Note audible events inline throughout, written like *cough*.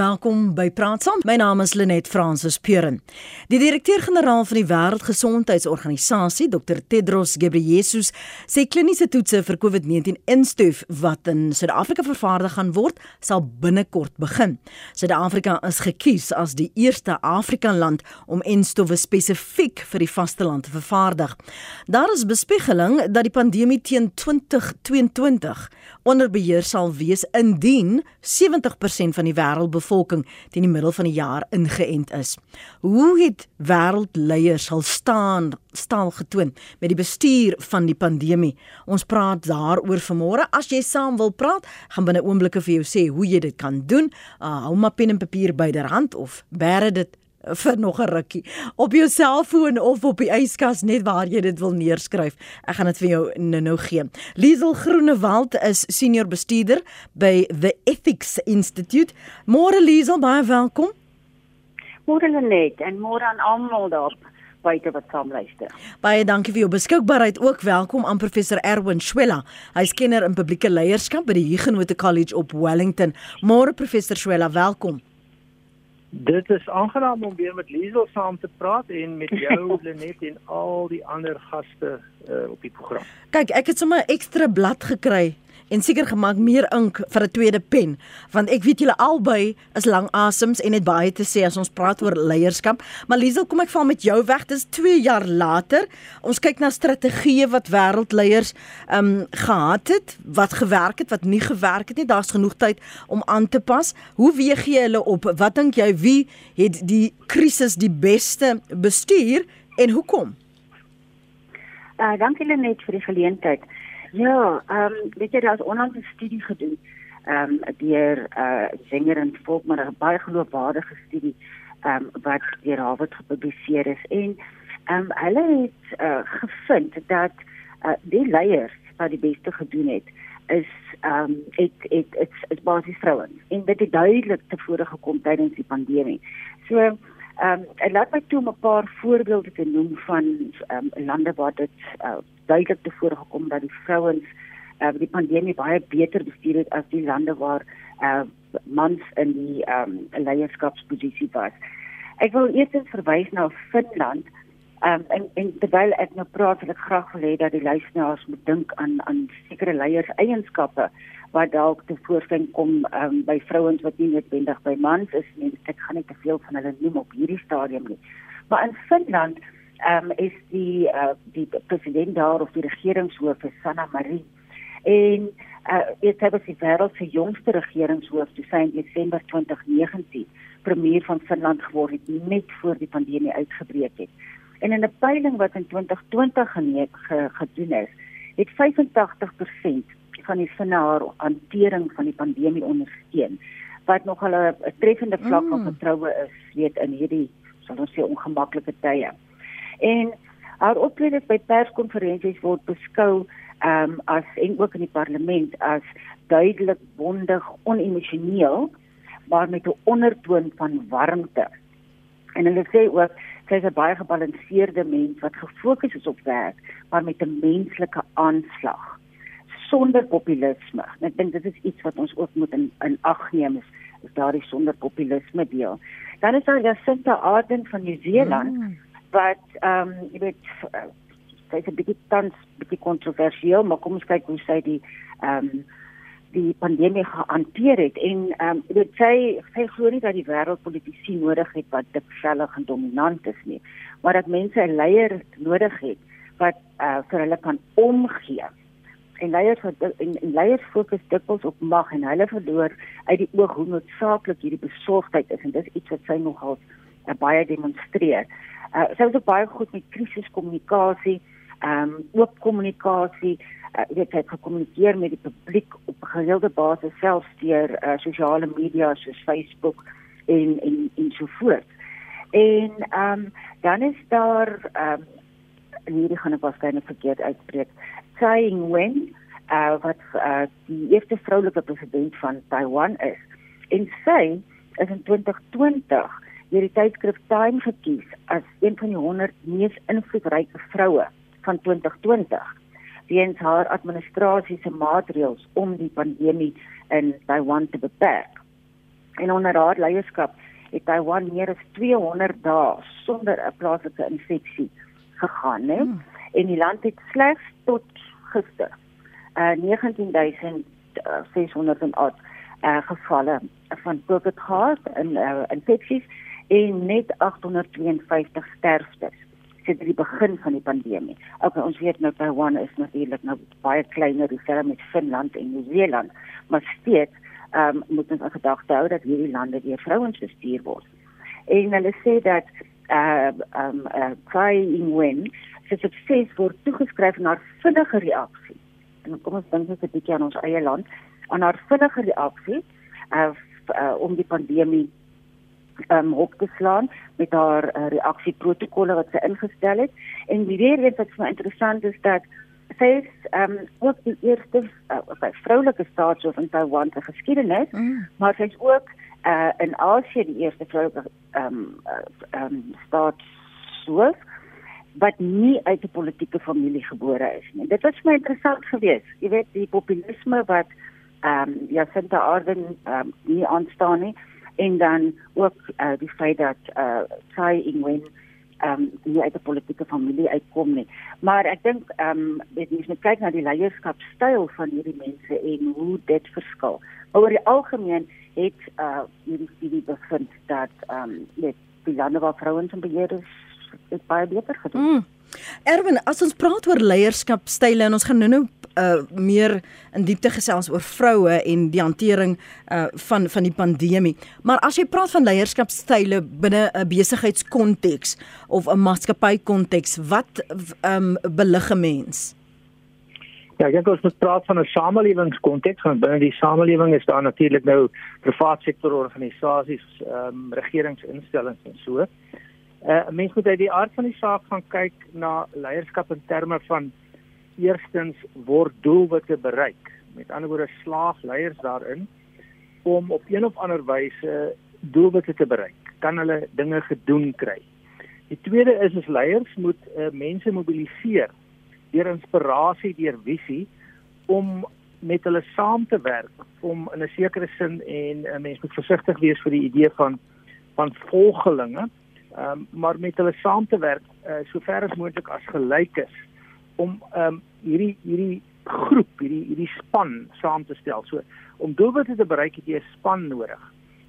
Welkom by Praat Saam. My naam is Lenet Fransis Puren. Die direkteur-generaal van die Wêreldgesondheidsorganisasie, Dr Tedros Ghebreyesus, sê kliniese toetse vir COVID-19 instof wat in Suid-Afrika vervaardig gaan word, sal binnekort begin. Suid-Afrika is gekies as die eerste Afrika-land om instowwe spesifiek vir die vasteland te vervaardig. Daar is bespiegeling dat die pandemie teen 2022 onder beheer sal wees indien 70% van die wêreldbevolking teen die middel van die jaar ingeënt is. Hoe het wêreldleiers sal staan staal getoon met die bestuur van die pandemie? Ons praat daaroor vanmôre. As jy saam wil praat, gaan binne oomblikke vir jou sê hoe jy dit kan doen. Uh, hou maar pen en papier byderhand of bære dit vir nog 'n rukkie op jou selfoon of op die yskas net waar jy dit wil neerskryf. Ek gaan dit vir jou nou-nou gee. Liesel Groenewald is senior bestuurder by The Ethics Institute. Môre Liesel, baie welkom. Môre Lenet en môre aan almal daar buite wat saam luister. Baie dankie vir jou beskikbaarheid. Ook welkom aan professor Erwin Swela. Hy's kenner in publieke leierskap by die Huguenot College op Wellington. Môre professor Swela, welkom. Dit is aangenaam om weer met Liesel saam te praat en met jou *laughs* Lenet en al die ander gaste uh, op die program. Kyk, ek het sommer 'n ekstra blad gekry en seker gemaak meer ink vir 'n tweede pen want ek weet julle albei is lang asems en het baie te sê as ons praat oor leierskap. Maar Liesel kom ek val met jou weg. Dis 2 jaar later. Ons kyk na strategieë wat wêreldleiers ehm um, gehad het wat gewerk het wat nie gewerk het nie. Daar's genoeg tyd om aan te pas. Hoe weeg jy hulle op? Wat dink jy wie het die krisis die beste bestuur en hoekom? Uh, dankie Lenet vir die geleentheid. Ja, ehm um, weet jy daar's onlangs 'n studie gedoen ehm um, deur uh Zenger en Volk maar 'n baie geloofwaardige studie ehm um, wat deur Harvard gepubliseer is en ehm um, hulle het uh gevind dat uh die leiers wat die beste gedoen het is ehm um, het het dit's is basies vrouens en dit het duidelik tevore gekom tydens die pandemie. So ehm um, ek laat my toe om 'n paar voorbeelde te noem van ehm um, lande waar dit uh duidelik tevore gekom dat die vrouens uh, die pandemie baie beter bestuur het as die lande waar uh, mans in die um, leierskapsposisie was. Ek wil eers verwys na Finland. Um, en, en terwyl ek nou praat, wil ek graag wil hê dat die luisteraars moet dink aan aan sekere leierseienskappe wat dalk te voorskyn kom um, by vrouens wat nie noodwendig by mans is nie. Ek gaan nie te veel van hulle noem op hierdie stadium nie. Maar in Finland um, is die uh, die president daar of die regeringshoof is Sanna Marin. En uh dit het die wêreld se jongste regeringshoof toe sy in Desember 2019 premier van Finland geword het net voor die pandemie uitgebreek het. En in 'n peiling wat in 2020 geneek ge, gedoen is, het 85% van die Finnaar hantering van die pandemie ondersteun wat nog 'n treffende vlak van mm. vertroue is weet in hierdie sal ons sê ongemaklike tye. En haar optrede by perskonferensies word beskou ehm um, as en ook in die parlement as duidelik bondig, onemosioneel, maar met 'n ondertoon van warmte. En hulle sê ook sy is 'n baie gebalanseerde mens wat gefokus is op werk, maar met 'n menslike aanslag sonder populisme. En ek dink dit is iets wat ons ook moet in in ag neem is, is daardie sonder populisme deel. Dan is daar Jacinta Ardern van Nieu-Seeland. Mm wat ehm um, jy weet sy's 'n bietjie tans bietjie kontroversieel, maar kom ons kyk hoe sy die ehm um, die pandemie gehanteer het en ehm um, sy sy glo nie dat die wêreldpolitisie nodig het wat diksellig en dominant is nie, maar dat mense 'n leier nodig het wat uh, vir hulle kan omgee. En leiers wat en, en leiers fokus dikwels op mag en hulle verloor uit die oog hoe noodsaaklik hierdie besorgdheid is en dis iets wat sy nogal uh, baie demonstreer. Uh, sy was ook baie goed met krisiskommunikasie, ehm um, oop kommunikasie. Uh, dit het gekommunikeer met die publiek op 'n gereelde basis selfs deur uh, sosiale media soos Facebook en en en so voort. En ehm um, dan is daar ehm um, hierdie gaan ek waarskynlik verkeerd uitspreek. Tsai Ing-wen, uh, wat uh, die eerste vroulike president van Taiwan is. En sy is in 2020 deur die tydskrif Time gekies as een van die 100 mees invloedryke vroue van 2020 weens haar administrasie se maatreëls om die pandemie in Taiwan te beperk. En onder haar leierskap het Taiwan meer as 200 dae sonder 'n plaaslike infeksie gegaan, né? Hmm. En die land het slegs tot gister uh 19600 en oud uh gevalle van COVID gehad in uh, infeksies en net 852 sterftes sedert die begin van die pandemie. Ook ons weet nou Taiwan is natuurlik nou baie kleiner dieselfde met Finland en Nieu-Seeland, maar steeds ehm um, moet ons in gedagte hou dat hierdie lande deur vrouens bestuur word. En hulle sê dat uh um uh Tsai Ing-wen se sukses word toegeskryf aan haar vinnige reaksie. En kom ons dink net 'n bietjie aan ons eie land, aan haar vinnige reaksie uh, uh om die pandemie um op te slaan met haar uh, reaksieprotokolle wat sy ingestel het. En weer iets wat vir my interessant is dat sy is um ook die eerste uh, vroulike staatshoof in Taiwan se geskiedenis, mm. maar sy is ook uh in Asië die eerste vroulike um uh, um staatshoof wat nie uit 'n politieke familie gebore is nie. Dit was vir my interessant geweest. Jy weet die populisme wat ehm um, Jacinta Ardern ehm um, nie aanstaan nie en dan ook uh, die feit dat uh, Tsai Ing-wen ehm um, nie uit 'n politieke familie uitkom nie. Maar ek dink ehm um, dit is net kyk na die leierskapstyl van hierdie mense en hoe dit verskil. Maar oor die algemeen het uh hierdie studie bevind dat ehm um, die lande waar vrouens in beheer is, het baie beter gedoen. Mm. Erwin, as ons praat oor leierskapstyle en ons gaan nou-nou uh meer in diepte gesels oor vroue en die hantering uh van van die pandemie. Maar as jy praat van leierskapstyle binne 'n besigheidskonteks of 'n maatskappykonteks, wat um belig 'n mens? Ja, ek dink ons moet praat van 'n samelewingskonteks, want binne die samelewing is daar natuurlik nou private sektor organisasies, ehm um, regeringsinstellings en so. Uh, mens moet uit die aard van die saak gaan kyk na leierskap in terme van eerstens word doelwitte bereik. Met ander woorde slaag leiers daarin om op een of ander wyse doelwitte te bereik. Kan hulle dinge gedoen kry? Die tweede is is leiers moet uh, mense mobiliseer deur inspirasie, deur visie om met hulle saam te werk om in 'n sekere sin en 'n uh, mens moet versigtig wees vir die idee van van volgelinge um, maar met hulle saam te werk uh, sover as moontlik as gelykes om ehm um, hierdie hierdie groep, hierdie hierdie span saam te stel. So om doelwitte te bereik het jy 'n span nodig.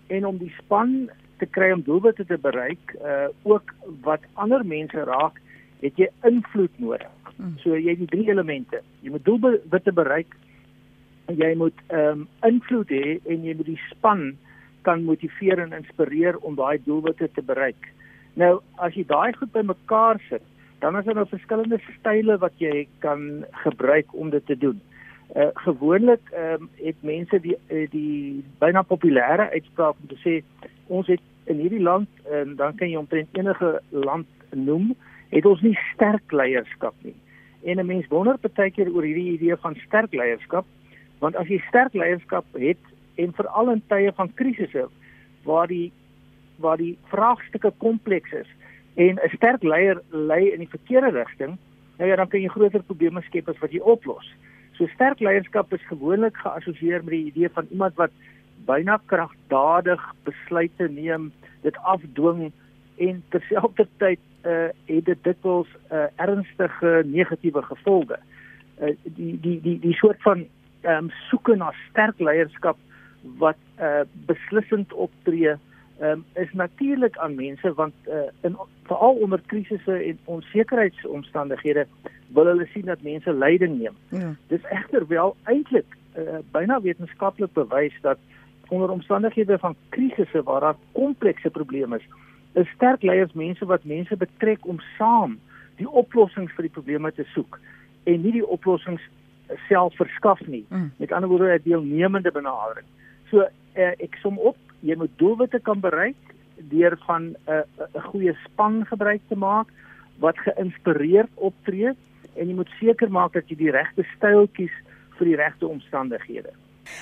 En om die span te kry om doelwitte te bereik, uh ook wat ander mense raak, het jy invloed nodig. Hmm. So jy het die drie elemente. Jy moet doelwitte bereik jy moet ehm um, invloed hê en jy moet die span kan motiveer en inspireer om daai doelwitte te bereik. Nou as jy daai goed bymekaar sit, dan is daar nou verskillende style wat jy kan gebruik om dit te doen. Uh gewoonlik ehm um, het mense die uh, die byna populêre uitspraak om te sê ons het in hierdie land en dan kan jy omtrent enige land noem, het ons nie sterk leierskap nie. En 'n mens wonder baie keer oor hierdie idee van sterk leierskap, want as jy sterk leierskap het en veral in tye van krisisse waar die waar die vraagstukke kompleks is en 'n sterk leier lei in die verkeerde rigting, nou ja, dan kan jy groter probleme skep as wat jy oplos. So sterk leierskap is gewoonlik geassosieer met die idee van iemand wat byna kragtadig besluite neem, dit afdwing en terselfdertyd uh het dit dikwels uh ernstige negatiewe gevolge. Uh die die die die soort van ehm um, soeke na sterk leierskap wat uh beslissend optree um, is natuurlik aan mense want uh, in veral onder krisisse en onsekerheidsomstandighede wil hulle sien dat mense leiding neem. Ja. Dis egter wel eintlik uh, byna wetenskaplik bewys dat onder omstandighede van krisisse waar daar komplekse probleme is, is sterk leiers mense wat mense betrek om saam die oplossings vir die probleme te soek en nie die oplossings self verskaf nie. Mm. Met ander woorde 'n deelnemende benadering. So uh, ek som op jy moet doelwitte kan bereik deur van 'n uh, 'n goeie span gebruik te maak wat geïnspireerd optree en jy moet seker maak dat jy die regte styl kies vir die regte omstandighede.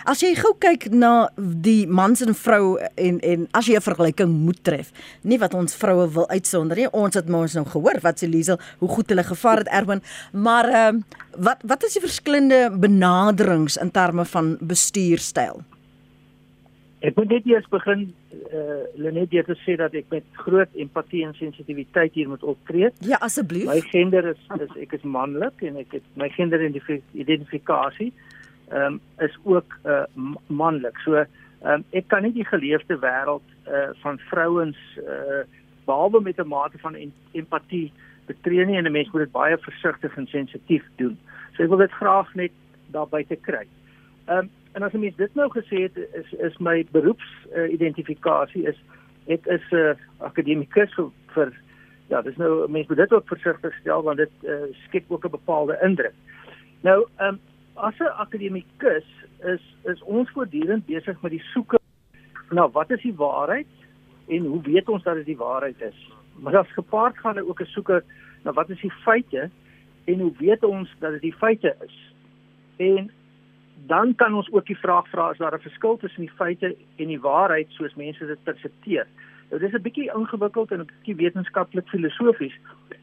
As jy gou kyk na die mans en vrou en en as jy 'n vergelyking moet tref, nie wat ons vroue wil uitsonder nie. Ons het mos nou gehoor wat se Liesel, hoe goed hulle gevaar het Erwin, maar ehm uh, wat wat is die verskillende benaderings in terme van bestuurstyl? Ek moet net eers begin eh uh, Lenet het gesê dat ek met groot empatie en sensitiwiteit hier moet optree. Ja, asseblief. My gender is is ek is manlik en ek het my gender identifikasie ehm um, is ook eh uh, manlik. So ehm um, ek kan nie die geleefde wêreld eh uh, van vrouens eh uh, behalwe met 'n mate van empatie betree nie en 'n mens moet dit baie versigtig en sensitief doen. So ek wil dit graag net daar buite kry. Ehm um, en as 'n mens dit nou gesê het is is my beroepsidentifikasie uh, is ek is 'n uh, akademikus vir, vir ja, dis nou mens moet dit ook versigtig stel want dit uh, skep ook 'n bepaalde indruk. Nou ehm um, as 'n akademikus is is ons voortdurend besig met die soeke na wat is die waarheid en hoe weet ons dat dit die waarheid is? Maar as gepaard gaan nou ook 'n soeke na wat is die feite en hoe weet ons dat dit die feite is? En dan kan ons ook die vraag vra is daar 'n verskil tussen die feite en die waarheid soos mense dit persepteer. Nou dis 'n bietjie ingewikkeld en 'n bietjie wetenskaplik filosofies,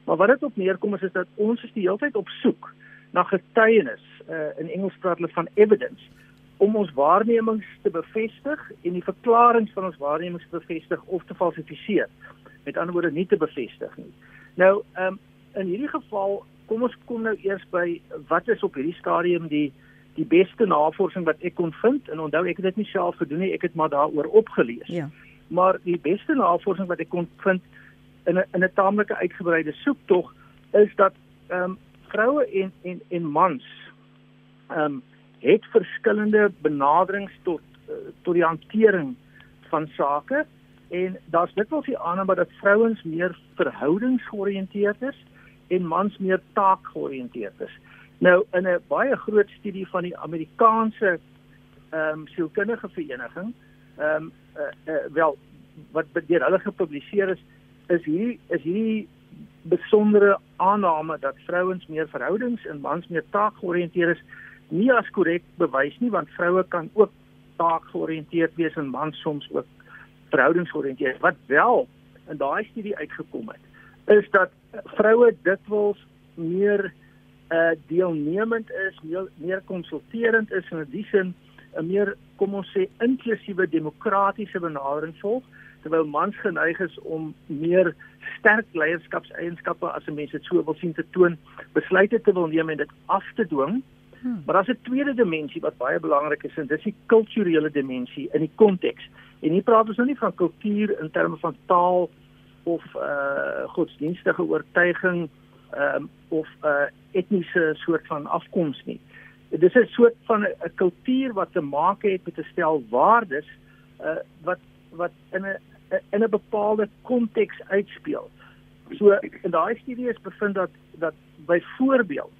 maar wat dit op neerkom is, is dat ons is die hele tyd op soek na getuienis, uh, in Engels praat hulle van evidence, om ons waarnemings te bevestig en die verklaringe van ons waarnemings te bevestig of te falsifiseer. Met ander woorde nie te bevestig nie. Nou, ehm um, in hierdie geval, kom ons kom nou eers by wat is op hierdie stadium die die beste navorsing wat ek kon vind en onthou ek het dit nie self gedoen nie, ek het maar daaroor opgelees. Ja. Maar die beste navorsing wat ek kon vind in 'n in 'n taamlike uitgebreide soektog is dat ehm um, vroue en en en mans ehm um, het verskillende benaderings tot uh, tot die hantering van sake en daar's dikwels die aanname dat vrouens meer verhoudingsgeoriënteerd is en mans meer taakgeoriënteerd is. Nou in 'n baie groot studie van die Amerikaanse ehm um, sielkundige vereniging ehm um, uh, uh, wel wat deur hulle gepubliseer is is hierdie is hierdie besondere aanname dat vrouens meer verhoudings en mans meer taakgeoriënteerd is nie as korrek bewys nie want vroue kan ook taakgeoriënteerd wees en mans soms ook verhoudingsgeoriënteerd wat wel in daai studie uitgekom het is dat vroue dikwels meer uh deelnemend is, meer, meer konsulterend is en in die sin 'n meer kom ons sê inklusiewe demokratiese benadering volg terwyl mans geneig is om meer sterk leierskapseienskappe as 'n mens dit so wil sien te toon, besluite te wil neem en dit af te dwing. Hmm. Maar daar's 'n tweede dimensie wat baie belangrik is en dis die kulturele dimensie in die konteks. En hier praat ons nou nie van kultuur in terme van taal of uh godsdienstige oortuiging ehm um, of 'n uh, etniese soort van afkoms nie. Dit is 'n soort van 'n kultuur wat te maak het met 'n stel waardes uh wat wat in 'n in 'n bepaalde konteks uitspeel. So in daai studie is bevind dat dat byvoorbeeld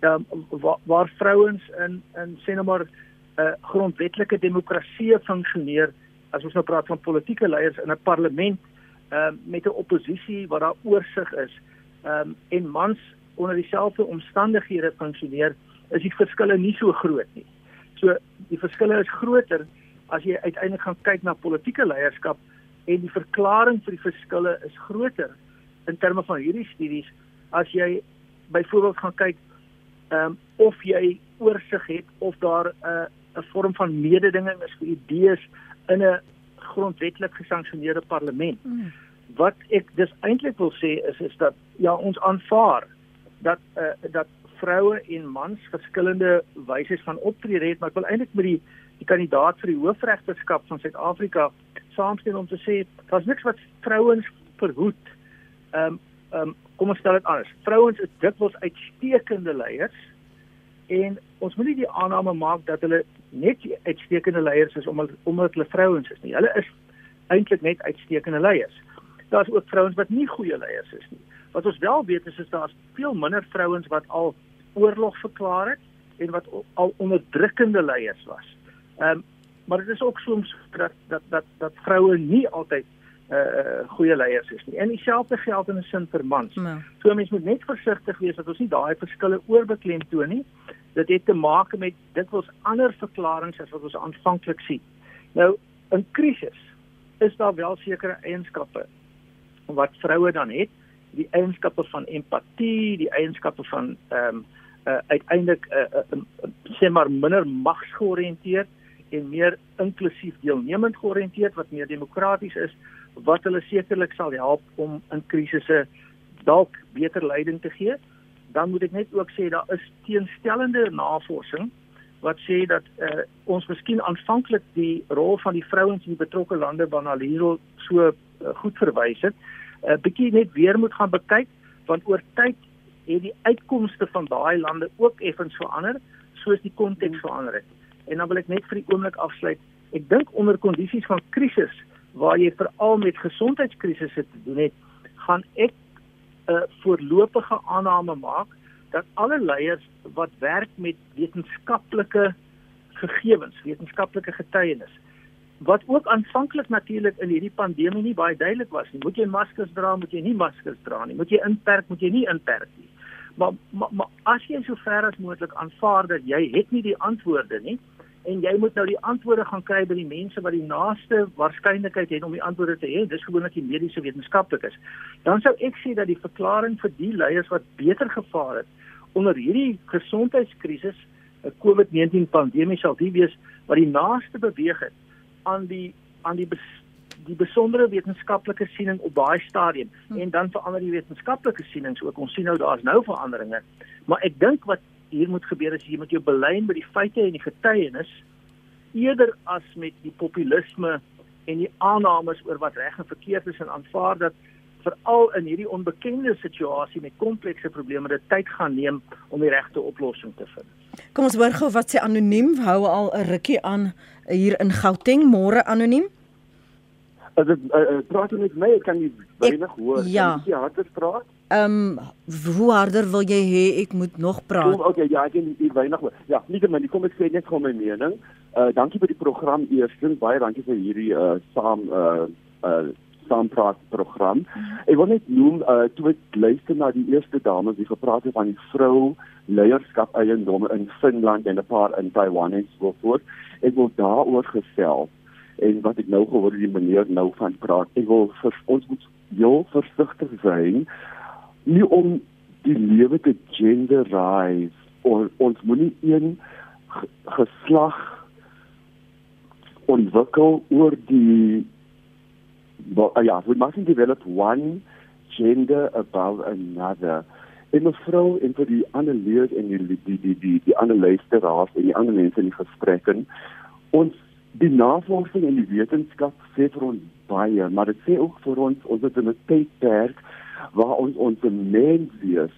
ehm um, waar, waar vrouens in in sê nou maar 'n uh, grondwetlike demokrasie funksioneer as ons nou praat van politieke leiers in 'n parlement ehm uh, met 'n oppositie wat daar oorsig is ehm um, en mans onder dieselfde omstandighede funksioneer, is die verskille nie so groot nie. So die verskille is groter as jy uiteindelik gaan kyk na politieke leierskap en die verklaring vir die verskille is groter in terme van hierdie studies as jy byvoorbeeld gaan kyk ehm um, of jy oorsig het of daar 'n uh, 'n vorm van mededinging is vir idees in 'n grondwetlik gesanksioneerde parlement. Mm wat ek dis eintlik wil sê is is dat ja ons aanvaar dat uh, dat vroue en mans verskillende wyse van optrede het maar ek wil eintlik met die die kandidaat vir die hoofregterskap van Suid-Afrika saamstem om te sê daar's niks wat vrouens verhoed. Ehm um, ehm um, kom ons stel dit anders. Vrouens is dikwels uitstekende leiers en ons moet nie die aanname maak dat hulle net uitstekende leiers is omdat omdat hulle vrouens is nie. Hulle is eintlik net uitstekende leiers daar's ook vrouens wat nie goeie leiers is nie. Wat ons wel weet is, is daar's veel minder vrouens wat al oorlog verklaar het en wat al onderdrukkende leiers was. Ehm um, maar dit is ook soms dat dat dat dat vroue nie altyd uh goeie leiers is nie. En dieselfde geld in 'n sin vir mans. Ja. So mense moet net versigtig wees dat ons nie daai verskille oorbeklemd toon nie. Dit het te maak met dit was ander verklaringe as wat ons aanvanklik sien. Nou in krisis is daar wel sekere eienskappe wat vroue dan het, die eienskappe van empatie, die eienskappe van ehm um, uh, uiteindelik uh, uh, uh, sê maar minder magsgeoriënteerd en meer inklusief deelnemend georiënteerd wat meer demokraties is wat hulle sekerlik sal help om in krisisse dalk beter leiding te gee. Dan moet ek net ook sê daar is teenstellende navorsing wat sê dat uh, ons miskien aanvanklik die rol van die vrouens in die betrokke lande waarna Liro so uh, goed verwys het, 'n uh, eh, bietjie net weer moet gaan bekyk want oor tyd het die uitkomste van daai lande ook effens verander soos die konteks verander het. En dan wil ek net vir die oomblik afsluit. Ek dink onder kondisies van krisis waar jy veral met gesondheidskrisisse te doen het, gaan ek 'n uh, voorlopige aanname maak dat alle leiers wat werk met wetenskaplike gegevens, wetenskaplike getuienis wat ook aanvanklik natuurlik in hierdie pandemie nie baie duidelik was nie. Moet jy maskers dra, moet jy nie maskers dra nie. Moet jy inperk, moet jy nie inperk nie. Maar maar, maar as jy so ver as moontlik aanvaar dat jy het nie die antwoorde nie en jy moet nou die antwoorde gaan kry by die mense wat die naaste waarskynlikheid het om die antwoorde te hê, dis gewoonlik die mediese wetenskaplikes. Dan sou ek sê dat die verklaring vir die leiers wat beter gevaar het onder hierdie gesondheidskrisis, 'n COVID-19 pandemie sal die wees wat die naaste beweeg het aan die aan die bes, die besondere wetenskaplike siening op daai stadium hmm. en dan verander die wetenskaplike sienings ook. Ons sien nou daar's nou veranderinge, maar ek dink wat hier moet gebeur is jy moet jou belyn by die feite en die getuienis eerder as met die populisme en die aannames oor wat reg en verkeerd is en aanvaar dat veral in hierdie onbekende situasie met komplekse probleme dit tyd gaan neem om die regte oplossing te vind. Kom ons hoor gou wat sê anoniem hou al 'n rukkie aan hier in Gauteng môre anoniem. As dit uh, uh, praat jy met my, ek kan nie weinig hoor. Ja. Jy harder praat. Ehm um, hoe harder wil jy hê ek moet nog praat? Kom, okay, ja, ek kan nie weinig hoor. Ja, nie te min, kom ek sê net gou my mening. Uh dankie vir die program eerstens, baie dankie vir hierdie uh saam uh uh saampraat program. Ek wil net noem uh toe ek luister na die eerste dame wie gepraat het van die vrou leierskap eiendomme in Finland en 'n paar in Taiwan en so voort. Ek wil daaroor gesels en wat ek nou gehoor die meneer nou van praat. Ek wil vir ons moet heel versigtig wees nie om die lewe te genderize of ons moenie een geslag ontwikkel oor die but uh, yeah, we mustn't develop one gender above another. En mevrou en vir die ander leerders en die die die die die, ander luisteraars en die ander mense in die gesprekke ons die navorsing en die wetenskap sê vir ons baie maar dit sê ook vir ons ons het 'n tydperk waar ons ons menswees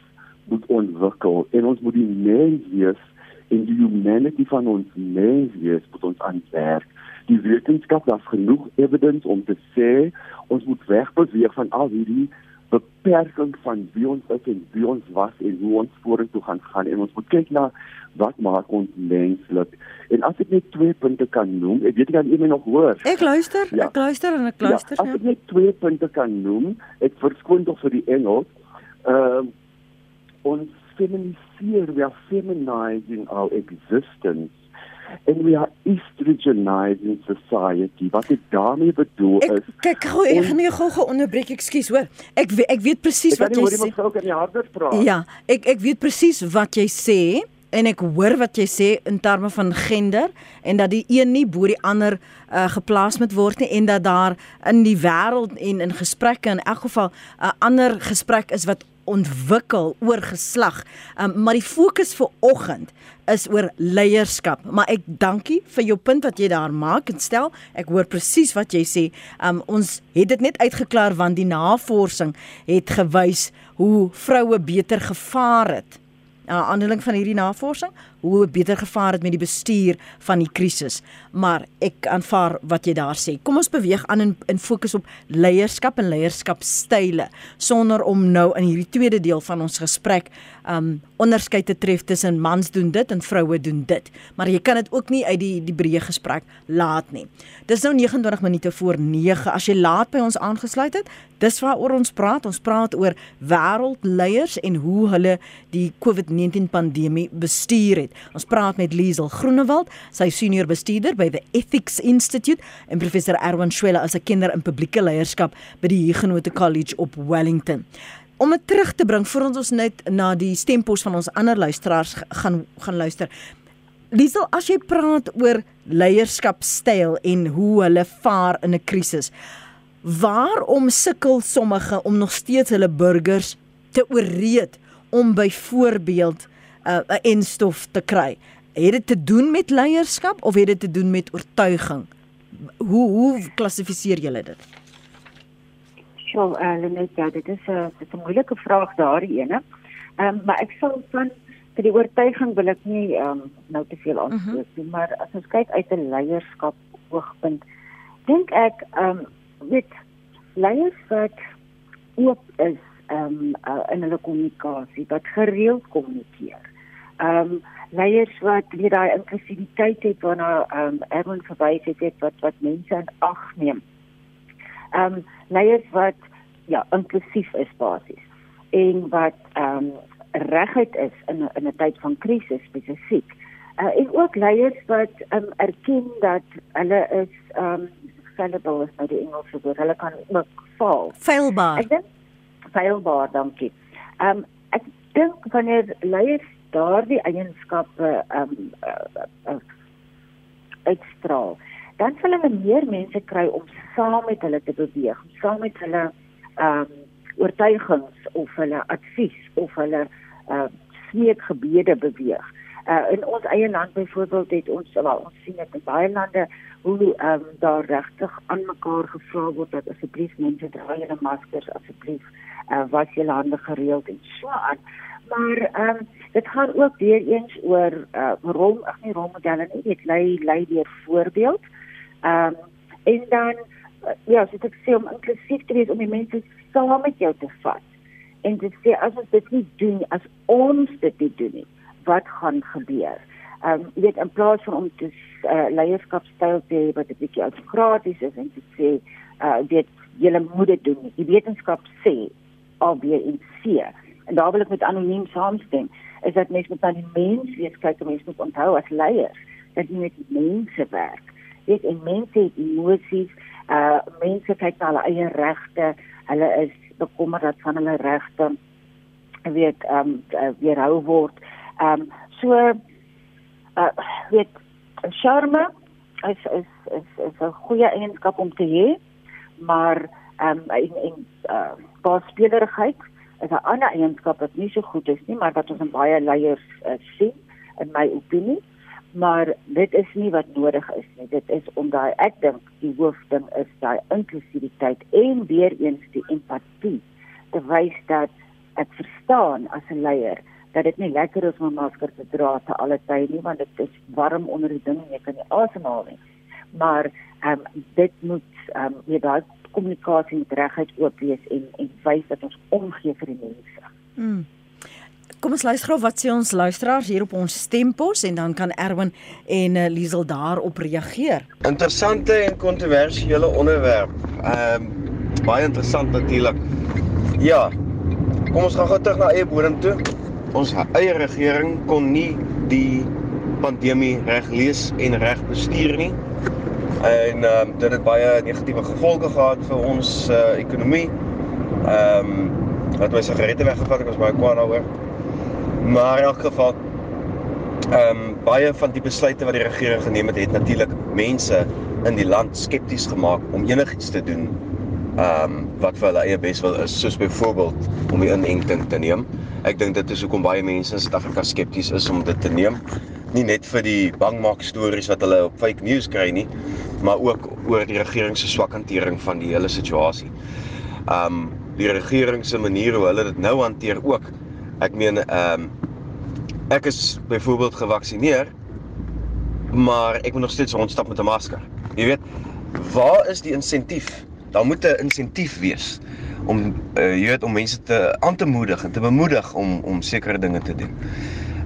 moet ontwikkel en ons moet die menswees en die humanity van ons menswees moet ons aanwerk die wetenskap daar's genoeg evidence om te sê ons moet wegbeweeg van al hierdie beperking van wie ons is en wie ons was en hoe ons vorentoe gaan gaan. En ons moet kyk na wat maak ons menslik. En as ek net twee punte kan noem ek weet jy kan iemand nog hoor? Ek luister ja. ek luister en ek ja, luister ja, as ek net twee punte kan noem ek verskoon tog vir die Engels ehm uh, ons feminiseer we are feminizing our existence and we are estrogenizing society. Wat ek daarmee bedoel ek, is kyk gou ek gaan nie gou gou onderbreek ekskuus hoor. Ek ek weet presies wat jy sê. ja ek ek weet presies wat jy sê en ek hoor wat jy sê in terme van gender en dat die een nie bo die ander uh, geplaas moet word nie en dat daar in die wêreld en in gesprekke in elk geval 'n uh, ander gesprek is wat ontwikkel oor geslag. Um, maar die fokus vir oggend is oor leierskap. Maar ek dankie vir jou punt wat jy daar maak en stel. Ek hoor presies wat jy sê. Um, ons het dit net uitgeklaar want die navorsing het gewys hoe vroue beter gevaar het. 'n uh, Aandeling van hierdie navorsing hoe beter gevaar het met die bestuur van die krisis. Maar ek aanvaar wat jy daar sê. Kom ons beweeg aan en, en fokus op leierskap en leierskapstyle sonder om nou in hierdie tweede deel van ons gesprek um onderskeid te tref tussen mans doen dit en vroue doen dit. Maar jy kan dit ook nie uit die die breë gesprek laat nie. Dis nou 29 minute voor 9 as jy laat by ons aangesluit het. Dis waaroor ons praat. Ons praat oor wêreldleiers en hoe hulle die COVID-19 pandemie bestuur het. Ons praat met Liesel Groenewald, sy senior bestuurder by the Ethics Institute en professor Erwin Schwelle as 'n kinder in publieke leierskap by die Huguenot College op Wellington. Om dit terug te bring vir ons ons net na die stempos van ons ander luisteraars gaan gaan luister. Liesel, as jy praat oor leierskapstyl en hoe hulle vaar in 'n krisis. Waarom sukkel sommige om nog steeds hulle burgers te ooreed om byvoorbeeld 'n uh, enstof te kry? Het dit te doen met leierskap of het dit te doen met oortuiging? Hoe hoe klassifiseer julle dit? So, uh, Lenet, ja, dit is 'n uh, dit is 'n moeilike vraag daardie ene. Ehm um, maar ek sal van vir die oortuiging wil ek nie ehm um, nou te veel antwoord mhm. nie, uh -huh. maar as ons kyk uit 'n leierskap oogpunt, dink ek ehm um, weet leiers wat oop is ehm um, uh, in hulle kommunikasie, wat gereeld kommunikeer. Ehm um, leiers wat weer daai inklusiwiteit het waarna ehm um, Erwin verwys het, het wat wat mense in ag neem. Ehm um, leiers wat ja, inklusief is basies en wat ehm um, reguit is in in 'n tyd van krisis spesifiek. Uh, en ook leiers wat um, erken dat hulle is ehm um, fallible is nou die Engelse woord. Hulle kan ook faal. Failbaar. Ek dink failbaar, dankie. Ehm um, ek dink wanneer leiers daardie eienskappe ehm um, uh, uh, uitstraal, dan sal hulle meer mense kry om saam met hulle te beweeg, saam met hulle ehm um, oortuigings of hulle advies of hulle uh, smeekgebede beweeg. Uh, in ons eie land byvoorbeeld het ons wel ons sien dit in baie lande hoe ehm um, daar regtig aan mekaar gevra word dat asseblief mense dra julle maskers asseblief uh, was julle hande gereeld en so aan. Maar ehm um, dit gaan ook weer eens oor uh, rol ag nee rolmodelle nie dit lei lei deur voorbeeld. Ehm um, en dan uh, ja, so ek sê om inklusief te wees om die mense saam met jou te vat. En dit sê as ons dit nie doen as ons dit nie doen nie, wat gaan gebeur? Ehm um, jy weet in plaas van om te uh, leierskapstyl te hê wat 'n bietjie autokraties is en te sê uh weet julle moet dit doen. Die wetenskap sê al B en C. En daar wil ek met anoniem saamstem is dat mense met aan die mens wees kyk om mense moet onthou as leiers dat jy met mense werk. Dit en mense het emosies, uh mense kyk na hulle eie regte, hulle is bekommerd dat van hulle regte weet ehm um, weerhou word. Ehm um, so uh weet charme is is is is 'n goeie eienskap om te hê, maar ehm um, en en uh baaspelerigheid is 'n ander eienskap wat nie so goed is nie, maar wat ons in baie leiers uh, sien in my opinie. Maar dit is nie wat nodig is nie. Dit is om daai ek dink die hoofding is daai inklusiwiteit en weer eens die empatie te wys dat ek verstaan as 'n leier dat dit nie lekker is om 'n masker te dra te alle tye nie want dit is warm onder die ding en jy kan nie asemhaal nie. Maar ehm um, dit moet ehm um, jy daai kommunikasie met regheid oop wees en en wys dat ons omgee vir die mense. Mm. Kom ons luister gou wat sê ons luisteraars hier op ons stempos en dan kan Erwin en uh, Liesel daarop reageer. Interessante en kontroversiële onderwerp. Ehm um, baie interessant natuurlik. Ja. Kom ons gaan gou terug na eie bodem toe ons eie regering kon nie die pandemie reg lees en reg bestuur nie. En ehm um, dit het baie negatiewe gevolge gehad vir ons uh, ekonomie. Ehm um, wat my sigarette weggevat het, was baie kwaad daaroor. Maar in elk geval ehm um, baie van die besluite wat die regering geneem het, het natuurlik mense in die land skepties gemaak om enigiets te doen ehm um, wat vir hulle eie beswil is, soos byvoorbeeld om die inenting te neem. Ek dink dit is hoekom baie mense in Suid-Afrika skepties is om dit te neem. Nie net vir die bangmaak stories wat hulle op fake news kry nie, maar ook oor die regering se swak hantering van die hele situasie. Um die regering se manier hoe hulle dit nou hanteer ook. Ek meen um ek is byvoorbeeld gevaksinereer, maar ek moet nog steeds rondstap met 'n masker. Jy weet, waar is die insentief? Daar moet 'n insentief wees om uh, jy weet om mense te aan te moedig en te bemoedig om om sekere dinge te doen.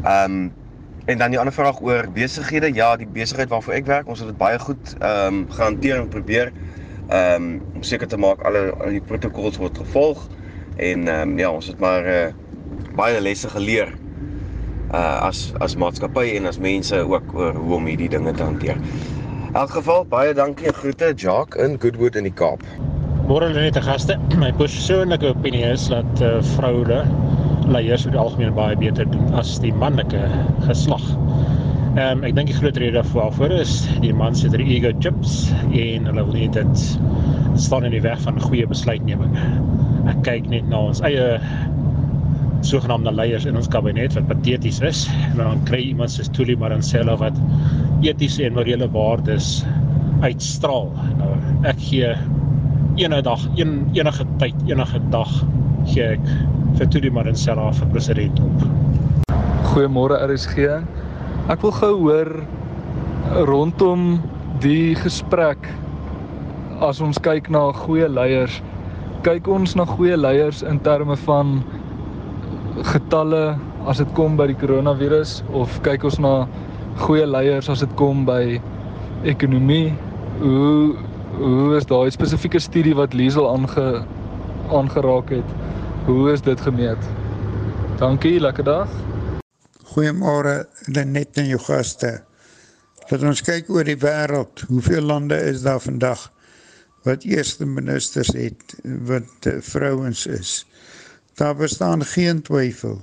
Ehm um, en dan die ander vraag oor besighede. Ja, die besigheid waarvoor ek werk, ons het dit baie goed ehm um, gehanteer en probeer ehm um, om seker te maak alle al die protokolle word gevolg en ehm um, ja, ons het maar uh, baie lesse geleer uh as as maatskappy en as mense ook oor hoe om hierdie dinge te hanteer. In elk geval baie dankie groete Jacques in Goodwood in die Kaap. Môre lê net te gaste. My persoonlike opinie is dat uh, vroue leiers oor die algemeen baie beter doen as die manlike geslag. Ehm um, ek dink die groot rede daarvoor is die man se drie ego chips en hulle wil nie dit staan in die weg van goeie besluitneming. Ek kyk net na ons eie sogenaamde leiers in ons kabinet wat pateties is en dan kry iemand soos Tuli Maronsela wat etiese en morele waardes uitstraal. Nou ek gee enige dag, een enige tyd, enige dag gee ek vir Tuli Maronsela vir president op. Goeiemôre RSG. Ek wil gou hoor rondom die gesprek as ons kyk na goeie leiers. Kyk ons na goeie leiers in terme van getalle as dit kom by die koronavirus of kyk ons na goeie leiers as dit kom by ekonomie? Hoe hoe is daai spesifieke studie wat Liesel aange aangeraak het? Hoe is dit gemeet? Dankie, lekker dag. Goeiemôre Lenet en jou gaste. Laat ons kyk oor die wêreld. Hoeveel lande is daar vandag wat eerste ministers het wat vrouens is? Daar bestaan geen twyfel.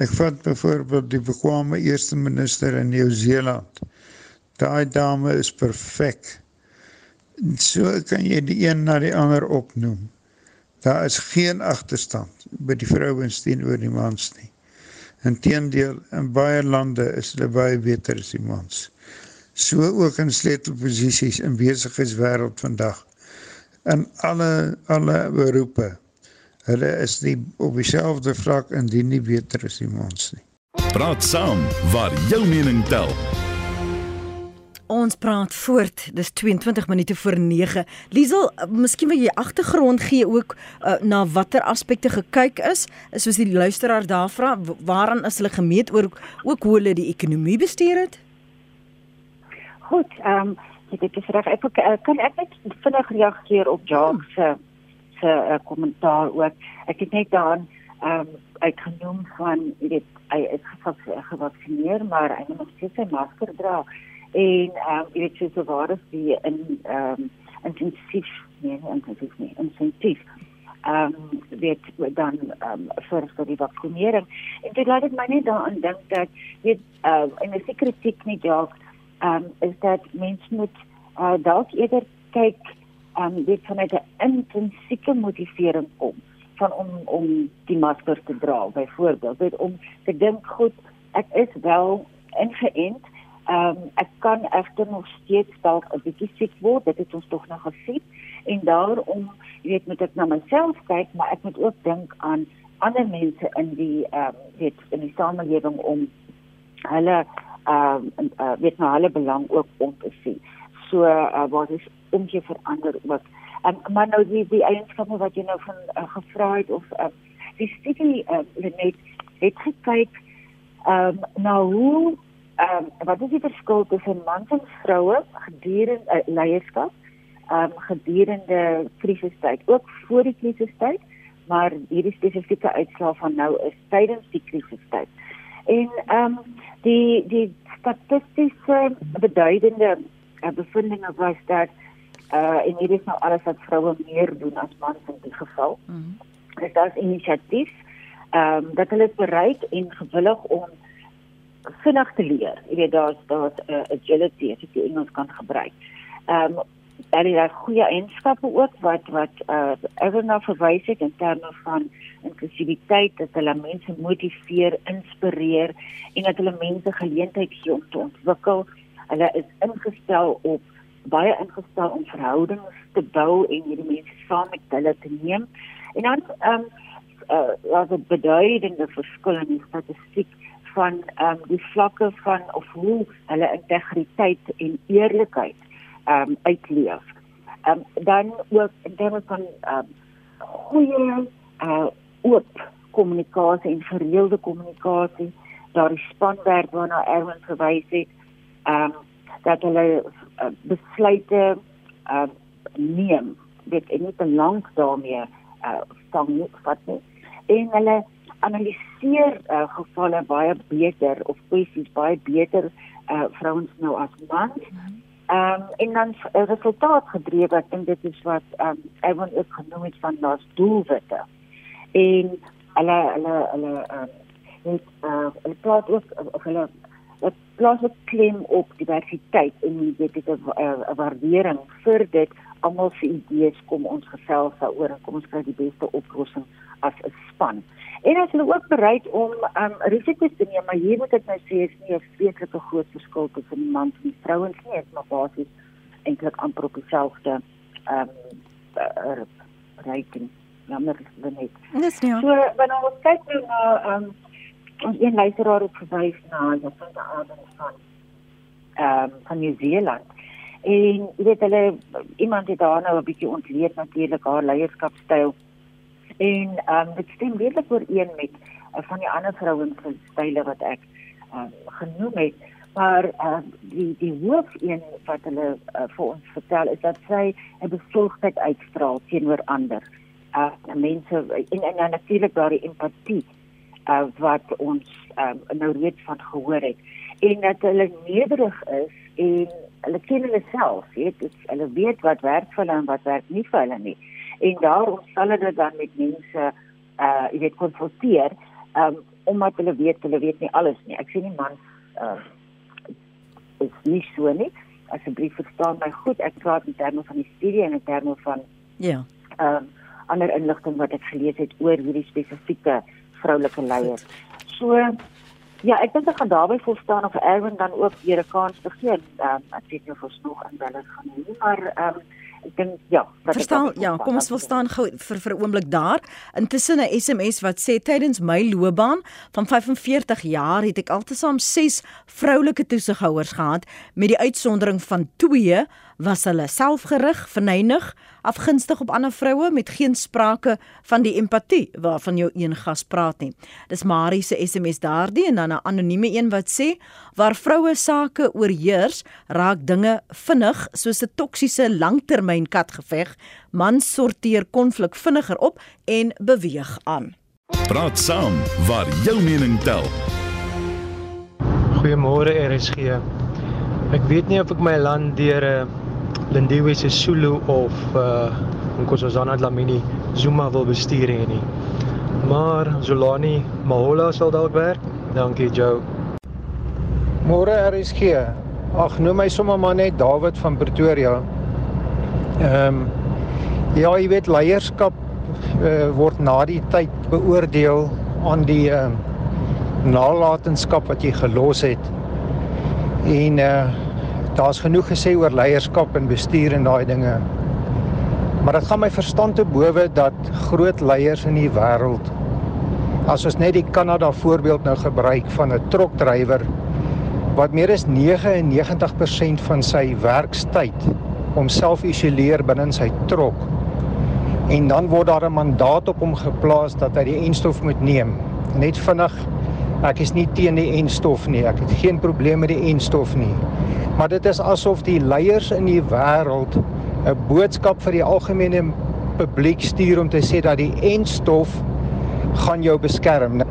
Ek vat byvoorbeeld die bekwame eerste minister in Nieu-Seeland. Daai dame is perfek. So kan jy die een na die ander opnoem. Daar is geen agterstand by die vrouens teenoor die mans nie. Inteendeel, in baie lande is hulle baie beter as die mans. So ook in sleutelposisies in besigheidswêreld vandag. In alle alle beroepe Hulle is nie op dieselfde vlak indien nie beter as die mans nie. Praat saam waar jou mening tel. Ons praat voort. Dis 22 minute voor 9. Liesel, miskien wil jy agtergrond gee ook uh, na watter aspekte gekyk is, soos die luisteraar daar vra, waaraan is hulle gemeet oor ook hoe hulle die ekonomie bestuur het? Goed, ehm um, ek het gevra ek kan ek net vinnig reageer op Jacques se uh, se uh, kommentaar ook. Ek het net daan ehm um, uitgenoem van jy weet hy is gevaksinneer maar hy moet nog steeds sy masker dra en ehm um, jy weet so waar is die in ehm um, intensief nee intensief nie intensief ehm um, weet dan ehm um, vir vir die vaksinering en dit laat my net daaraan dink dat weet uh, in 'n sekere tegniek ja ehm um, is dat mense moet uh, dalk eerder kyk um, dit vanuit 'n intrinsieke motivering kom van om om die masker te dra byvoorbeeld. Weet om te dink goed ek is wel ingeënt. Um, ek kan egter nog steeds dalk 'n bietjie siek word. Dit het ons tog nog gesien. En daarom weet moet ek na myself kyk maar ek moet ook dink aan ander mense in die um, weet in die samelewing om hulle um, uh, weet nou hulle belang ook om te sien so uh, wat is omgee verander ook. Um, maar nou die die eienskappe wat jy nou van uh, gevra het of uh, die studie uh, net het gekyk um, na hoe um, wat is die verskil tussen mans en vroue gedurende uh, leierskap um, gedurende krisistyd ook voor die krisistyd maar hierdie spesifieke uitslae van nou is tydens die krisistyd. En ehm um, die die statistiese beduidende uh, bevindinge was dat uh en hier is nou alles wat vroue meer doen as mans in die geval. Mm dit is inisiatief ehm um, dat hulle bereid en gewillig om vinnig te leer. Jy weet daar's daar's 'n uh, agility as jy Engels kan gebruik. Ehm um, daar is goeie eienskappe ook wat wat uh Everna verwys het in terme van inklusiwiteit dat hulle mense motiveer, inspireer en dat hulle mense geleentheid gee om te ontwikkel. Hulle is ingestel op baie ingestel om verhoudings te bou en hierdie mense saam met hulle te neem. En dan ehm um, uh daar's 'n beduidende verskil in die statistiek van ehm um, die vlakke van of hoe hulle integriteit en eerlikheid ehm um, uitleef. Ehm um, dan ook in terme van ehm um, goeie uh oop kommunikasie en gereelde kommunikasie, daardie spanwerk waarna Erwin verwys het. Ehm um, dat hulle uh, besluite uh, neem. Dit en nie te lank daarmee uh, vang nie vat nie. En hulle analiseer uh, gevalle baie beter of kwessies baie beter uh, vrouens nou as mans. Um, en dan uh, resultaat gedrewe en dit is wat um, Evan ook genoem het van daas doelwitte. En hulle hulle hulle um, het uh, hulle praat ook of hulle plaas ook klem op diversiteit en dit is 'n waardering vir dit almal se idees kom ons gesels daaroor en kom ons kry die beste oplossing as 'n span. En as hulle ook bereid om um risiko's te neem, maar hier moet ek nou sê is nie 'n vreeslike groot verskil tussen die mans en die vrouens nie, dit maar basies eintlik amper op dieselfde um uh, rating. Jammer, net. Dis nie. So, wanneer ons kyk nou na um ons een luisteraar het gewys na Jacinda Ardern van ehm um, van New Zealand. En jy weet hulle iemand het daar nou 'n bietjie ontleed natuurlik haar leierskapstyl. En ehm um, dit stem redelik ooreen met uh, van die ander vrouens se style wat ek ehm um, genoem het. Maar uh, die die hoof een wat hulle uh, vir ons vertel is dat sy 'n besorgdheid uitstraal teenoor ander. Uh mense en en, en natuurlik daardie empatie uh, wat ons um, nou reeds van gehoor het. En dat hulle nederig is en hulle ken hulle self weet hulle weet wat werk vir hulle en wat werk nie vir hulle nie. En daarom sal hulle dan met mense uh jy weet konfronteer um, omdat hulle weet hulle weet nie alles nie. Ek sê nie man uh, is nie so nie. Asseblief verstaan my goed. Ek praat in terme van die studie en in terme van ja. um, ander inligting wat ek gelees het oor hierdie spesifieke vroulike leiers. So ja, ek dink ek gaan daarby volstaan of Erwin dan ook weer 'n kans te gee. Ehm um, ek weet nie of ons nog aanbellers gaan hê maar ehm um, ek dink ja, verstaan ja, kom ons wil staan gou vir vir 'n oomblik daar. Intussen 'n SMS wat sê tydens my loopbaan van 45 jaar het ek altesaam 6 vroulike toesighouers gehad met die uitsondering van 2 was hulle selfgerig, verneig, afgunstig op ander vroue met geen sprake van die empatie waarvan jou een gas praat nie. Dis Marie se SMS daardie en dan 'n anonieme een wat sê waar vroue sake oorheers, raak dinge vinnig soos 'n toksiese langtermyn katgeveg. Mans sorteer konflik vinniger op en beweeg aan. Praat saam waar jou mening tel. Goeiemôre RSG. Ek weet nie of ek my land deur 'n uh Lindiwe se Sulu of uh Nkosazana Dlamini Zuma wil bestuur hê nie. Maar Zolani Mahola sal dalk werk. Dankie Joe. Môre RSG. Ag noem my sommer maar net David van Pretoria. Ehm um, ja, jy weet leierskap uh, word na die tyd beoordeel aan die ehm uh, nalatenskap wat jy gelos het. En uh daar's genoeg gesê oor leierskap en bestuur en daai dinge. Maar dit gaan my verstand te bowe dat groot leiers in die wêreld as ons net die Kanada voorbeeld nou gebruik van 'n trokdrywer wat meer as 99% van sy werkstyd homself isoleer binne sy trok. En dan word daar 'n mandaat op hom geplaas dat hy die enstof moet neem. Net vinnig Ek is nie teen die enstof nie. Ek het geen probleem met die enstof nie maar dit is asof die leiers in die wêreld 'n boodskap vir die algemene publiek stuur om te sê dat die enstof gaan jou beskerm.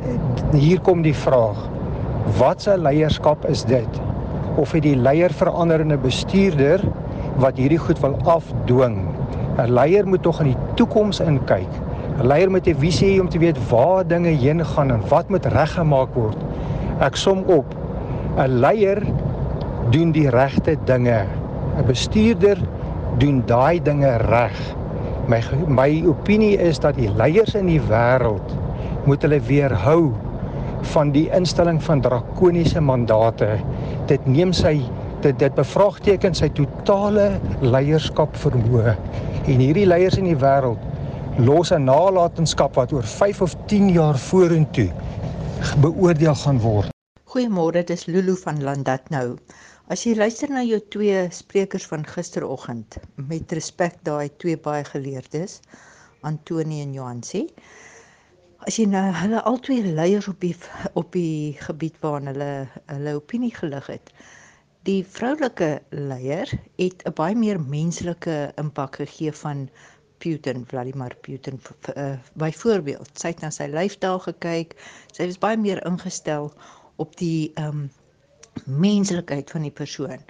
Hier kom die vraag: Wat 'n leierskap is dit? Of het die leier verander in 'n bestuurder wat hierdie goed wil afdwing? 'n Leier moet tog in die toekoms inkyk. 'n Leier moet 'n visie om te weet waar dinge heen gaan en wat moet reggemaak word. Ek som op. 'n Leier doen die regte dinge. 'n Bestuurder doen daai dinge reg. My my opinie is dat die leiers in die wêreld moet hulle weerhou van die instelling van drakoniese mandate. Dit neem sy dit dit bevraagteken sy totale leierskap vermoë. En hierdie leiers in die wêreld los 'n nalatenskap wat oor 5 of 10 jaar vorentoe beoordeel gaan word. Goeiemôre, dis Lulu van Landat nou. As jy luister na jou twee sprekers van gisteroggend met respek daai twee baie geleerdes, Antoni en Johansi. As jy nou hulle albei leiers op die op die gebied waarna hulle hulle opinie gelig het. Die vroulike leier het 'n baie meer menslike impak gegee van Putin, Vladimir Putin uh, byvoorbeeld. Sy het na sy lyfstaal gekyk. Sy was baie meer ingestel op die ehm um, menslikheid van die persoon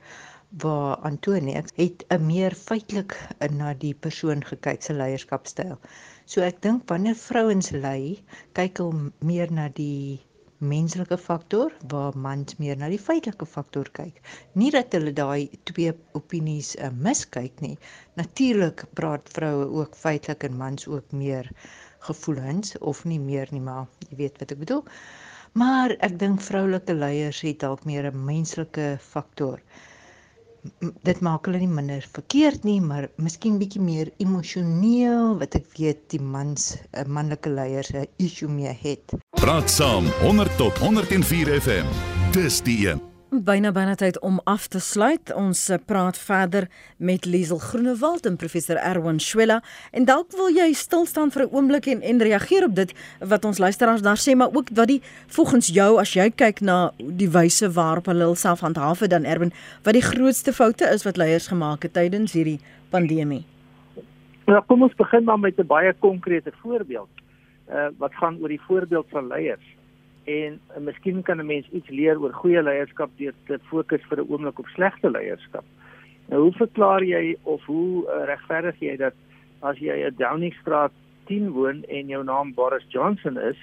waar Antonie het 'n meer feitelik na die persoon gekyk se leierskapstyl. So ek dink wanneer vrouens lei, kyk hulle meer na die menslike faktor waar mans meer na die feitelike faktor kyk. Nie dat hulle daai twee opinies uh, miskyk nie. Natuurlik praat vroue ook feitelik en mans ook meer gevoelens of nie meer nie, maar jy weet wat ek bedoel. Maar ek dink vroulike leiers het dalk meer 'n menslike faktor dit maak hulle nie minder verkeerd nie, maar miskien bietjie meer emosioneel wat ek weet die mans 'n manlike leiers 'n issue mee het. Praat saam 100 tot 104 FM. Dis die een. Byna byna tyd om af te sluit. Ons eh, praat verder met Liesel Groenewald en professor Erwin Schwella en dalk wil jy stil staan vir 'n oomblik en en reageer op dit wat ons luisteraars daar sê, maar ook wat die volgens jou as jy kyk na die wyse waarop hulle hulself handhaaf het dan Erwin, wat die grootste foute is wat leiers gemaak het tydens hierdie pandemie. Nou kom ons begin dan met 'n baie konkrete voorbeeld. Uh wat gaan oor die voorbeeld van leiers en uh, miskien kan 'n mens iets leer oor goeie leierskap deur te fokus vir 'n oomblik op slegte leierskap. Nou hoe verklaar jy of hoe uh, regverdig jy dat as jy in Downingstraat 10 woon en jou naam Boris Johnson is,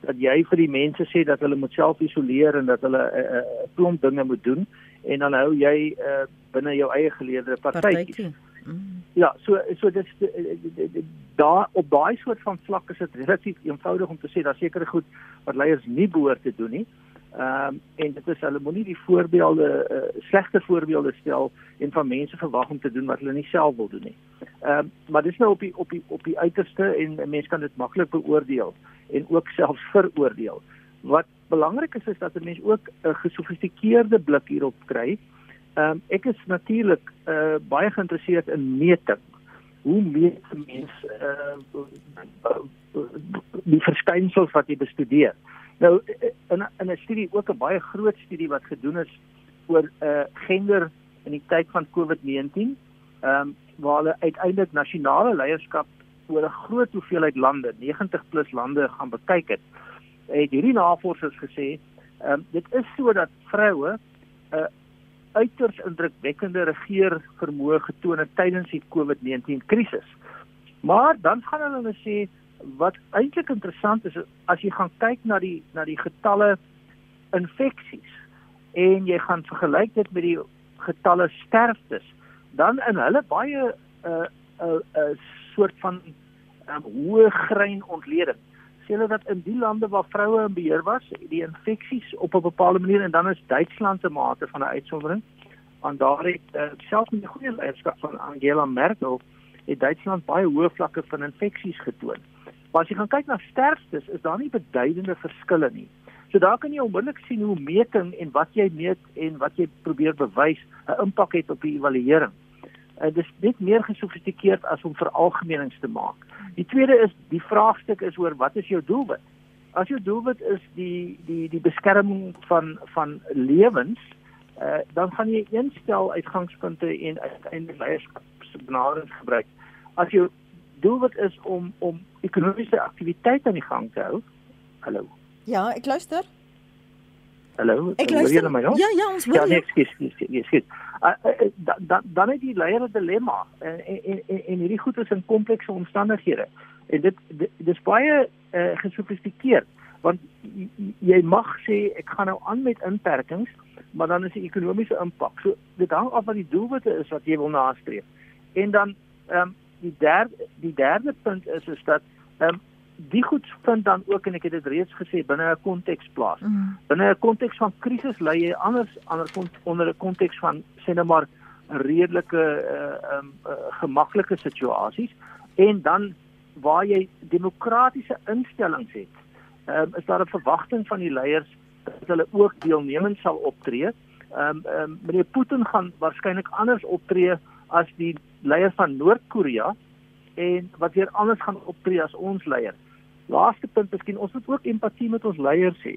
dat jy vir die mense sê dat hulle moet self isoleer en dat hulle 'n uh, uh, klomp dinge moet doen en dan hou jy uh, binne jou eie geleerde partytjie. Mm. Ja, so so dis daar op daai soort van vlak is dit relatief eenvoudig om te sê daar sekerre goed wat leiers nie behoort te doen nie. Ehm um, en dit is hulle moenie die voorbeelde uh, slegte voorbeelde stel en van mense verwag om te doen wat hulle nie self wil doen nie. Ehm um, maar dis nou op die op die op die uiterste en 'n mens kan dit maklik beoordeel en ook selfs veroordeel. Wat belangrik is is dat 'n mens ook 'n gesofistikeerde blik hierop kry. Ehm um, ek is natuurlik uh, baie geïnteresseerd in meting. Hoe meet mense uh, die verskynsels wat jy bestudeer? Nou in in 'n studie ook 'n baie groot studie wat gedoen is oor 'n uh, gender in die tyd van COVID-19, ehm um, waar hulle uiteindelik nasionale leierskap oor 'n groot hoeveelheid lande, 90 plus lande gaan bekyk het. Het hierdie navorsers gesê, ehm um, dit is sodat vroue 'n uh, uiters indrukwekkende regeer vermoë getoon het tydens die COVID-19 krisis. Maar dan gaan hulle nou sê wat eintlik interessant is as jy gaan kyk na die na die getalle infeksies en jy gaan vergelyk dit met die getalle sterftes, dan in hulle baie 'n uh, 'n uh, 'n uh, soort van um, hoë grein ontleding sê hulle dat in die lande waar vroue in beheer was, die infeksies op 'n bepaalde manier en dan is Duitsland se mate van 'n uitsondering. Want daar het uh, selfs met die goeie leierskap van Angela Merkel het Duitsland baie hoë vlakke van infeksies getoon. Maar as jy gaan kyk na sterftes, is daar nie beduidende verskille nie. So daar kan jy onmiddellik sien hoe meting en wat jy meet en wat jy probeer bewys 'n impak het op die evaluering. Uh, dit is net meer gesofistikeerd as om veralgemenings te maak. Die tweede is die vraagstuk is oor wat is jou doelwit? As jou doelwit is die die die beskerming van van lewens, uh, dan gaan jy eenstel uitgangspunte en uiteindelik leierskapsbenaderings gebruik. As jou doelwit is om om ekonomiese aktiwiteit aan die gang te hou. Hallo. Ja, ek luister. Hallo. Ek luister. Ja, ja, ons hoor. Ja, nee, ekskuus, ekskuus, ekskuus. Uh, uh, dan dan het die leier 'n dilemma en en en hierdie goed is in komplekse omstandighede. En dit dis baie uh, gesofistikeerd want jy mag sê ek gaan nou aan met inperkings, maar dan is die ekonomiese impak. So dit hang af wat die doelwitte is wat jy wil nastreef. En dan ehm um, die derde die derde punt is is dat ehm um, die goed vind dan ook en ek het dit reeds gesê binne 'n konteks plaas. Mm. Binne 'n konteks van krisis lê jy anders ander onder 'n konteks van sê net maar redelike uh um uh, gemaklike situasies en dan waar jy demokratiese instellings het. Ehm um, is daar 'n verwagting van die leiers dat hulle ook deelnemend sal optree. Ehm um, ehm um, meneer Putin gaan waarskynlik anders optree as die leier van Noord-Korea en wat weer anders gaan optree as ons leiers. Laaste punt, miskien ons moet ook empatie met ons leiers hê.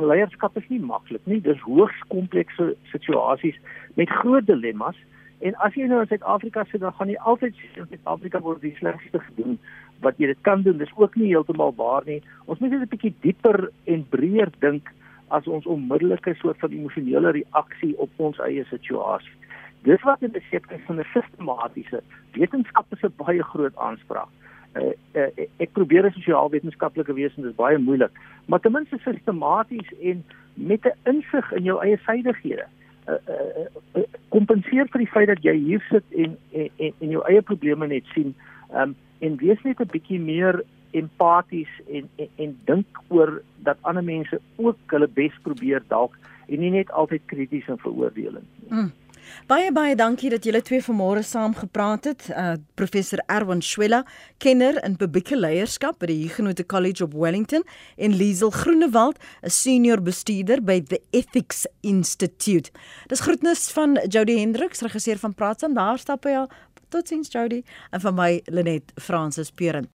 Leierskap is nie maklik nie. Dis hoogs komplekse situasies met groot dilemmas. En as jy nou in Suid-Afrika sit, dan gaan jy altyd in Suid-Afrika word die slegste gedoen wat jy dit kan doen. Dis ook nie heeltemal waar nie. Ons moet net 'n bietjie dieper en breër dink as ons onmiddellike soort van emosionele reaksie op ons eie situasie. Dis wat in besekering van 'n sistematiese wetenskap is 'n baie groot aanspraak Uh, uh, ek probeer 'n sosiaalwetenskaplike wees en dit is baie moeilik, maar ten minste sistematies en met 'n insig in jou eie suiwighede. Uh, uh, uh, kompenseer vir die feit dat jy hier sit en en, en jou eie probleme net sien. Um, en wees net 'n bietjie meer empaties en en, en dink oor dat ander mense ook hulle bes probeer dalk en nie net altyd krities en veroordelend nie. Mm. Baie baie dankie dat julle twee vanmôre saam gepraat het. Uh professor Erwin Schwella, kenner in publieke leierskap by die Huguenot College of Wellington en Liesel Groenewald, 'n senior bestuurder by the Ethics Institute. Dis groetnis van Jody Hendriks, regisseur van Praat saam. Daar stap hy al. Totsiens Jody en van my Lenet Francis Puren.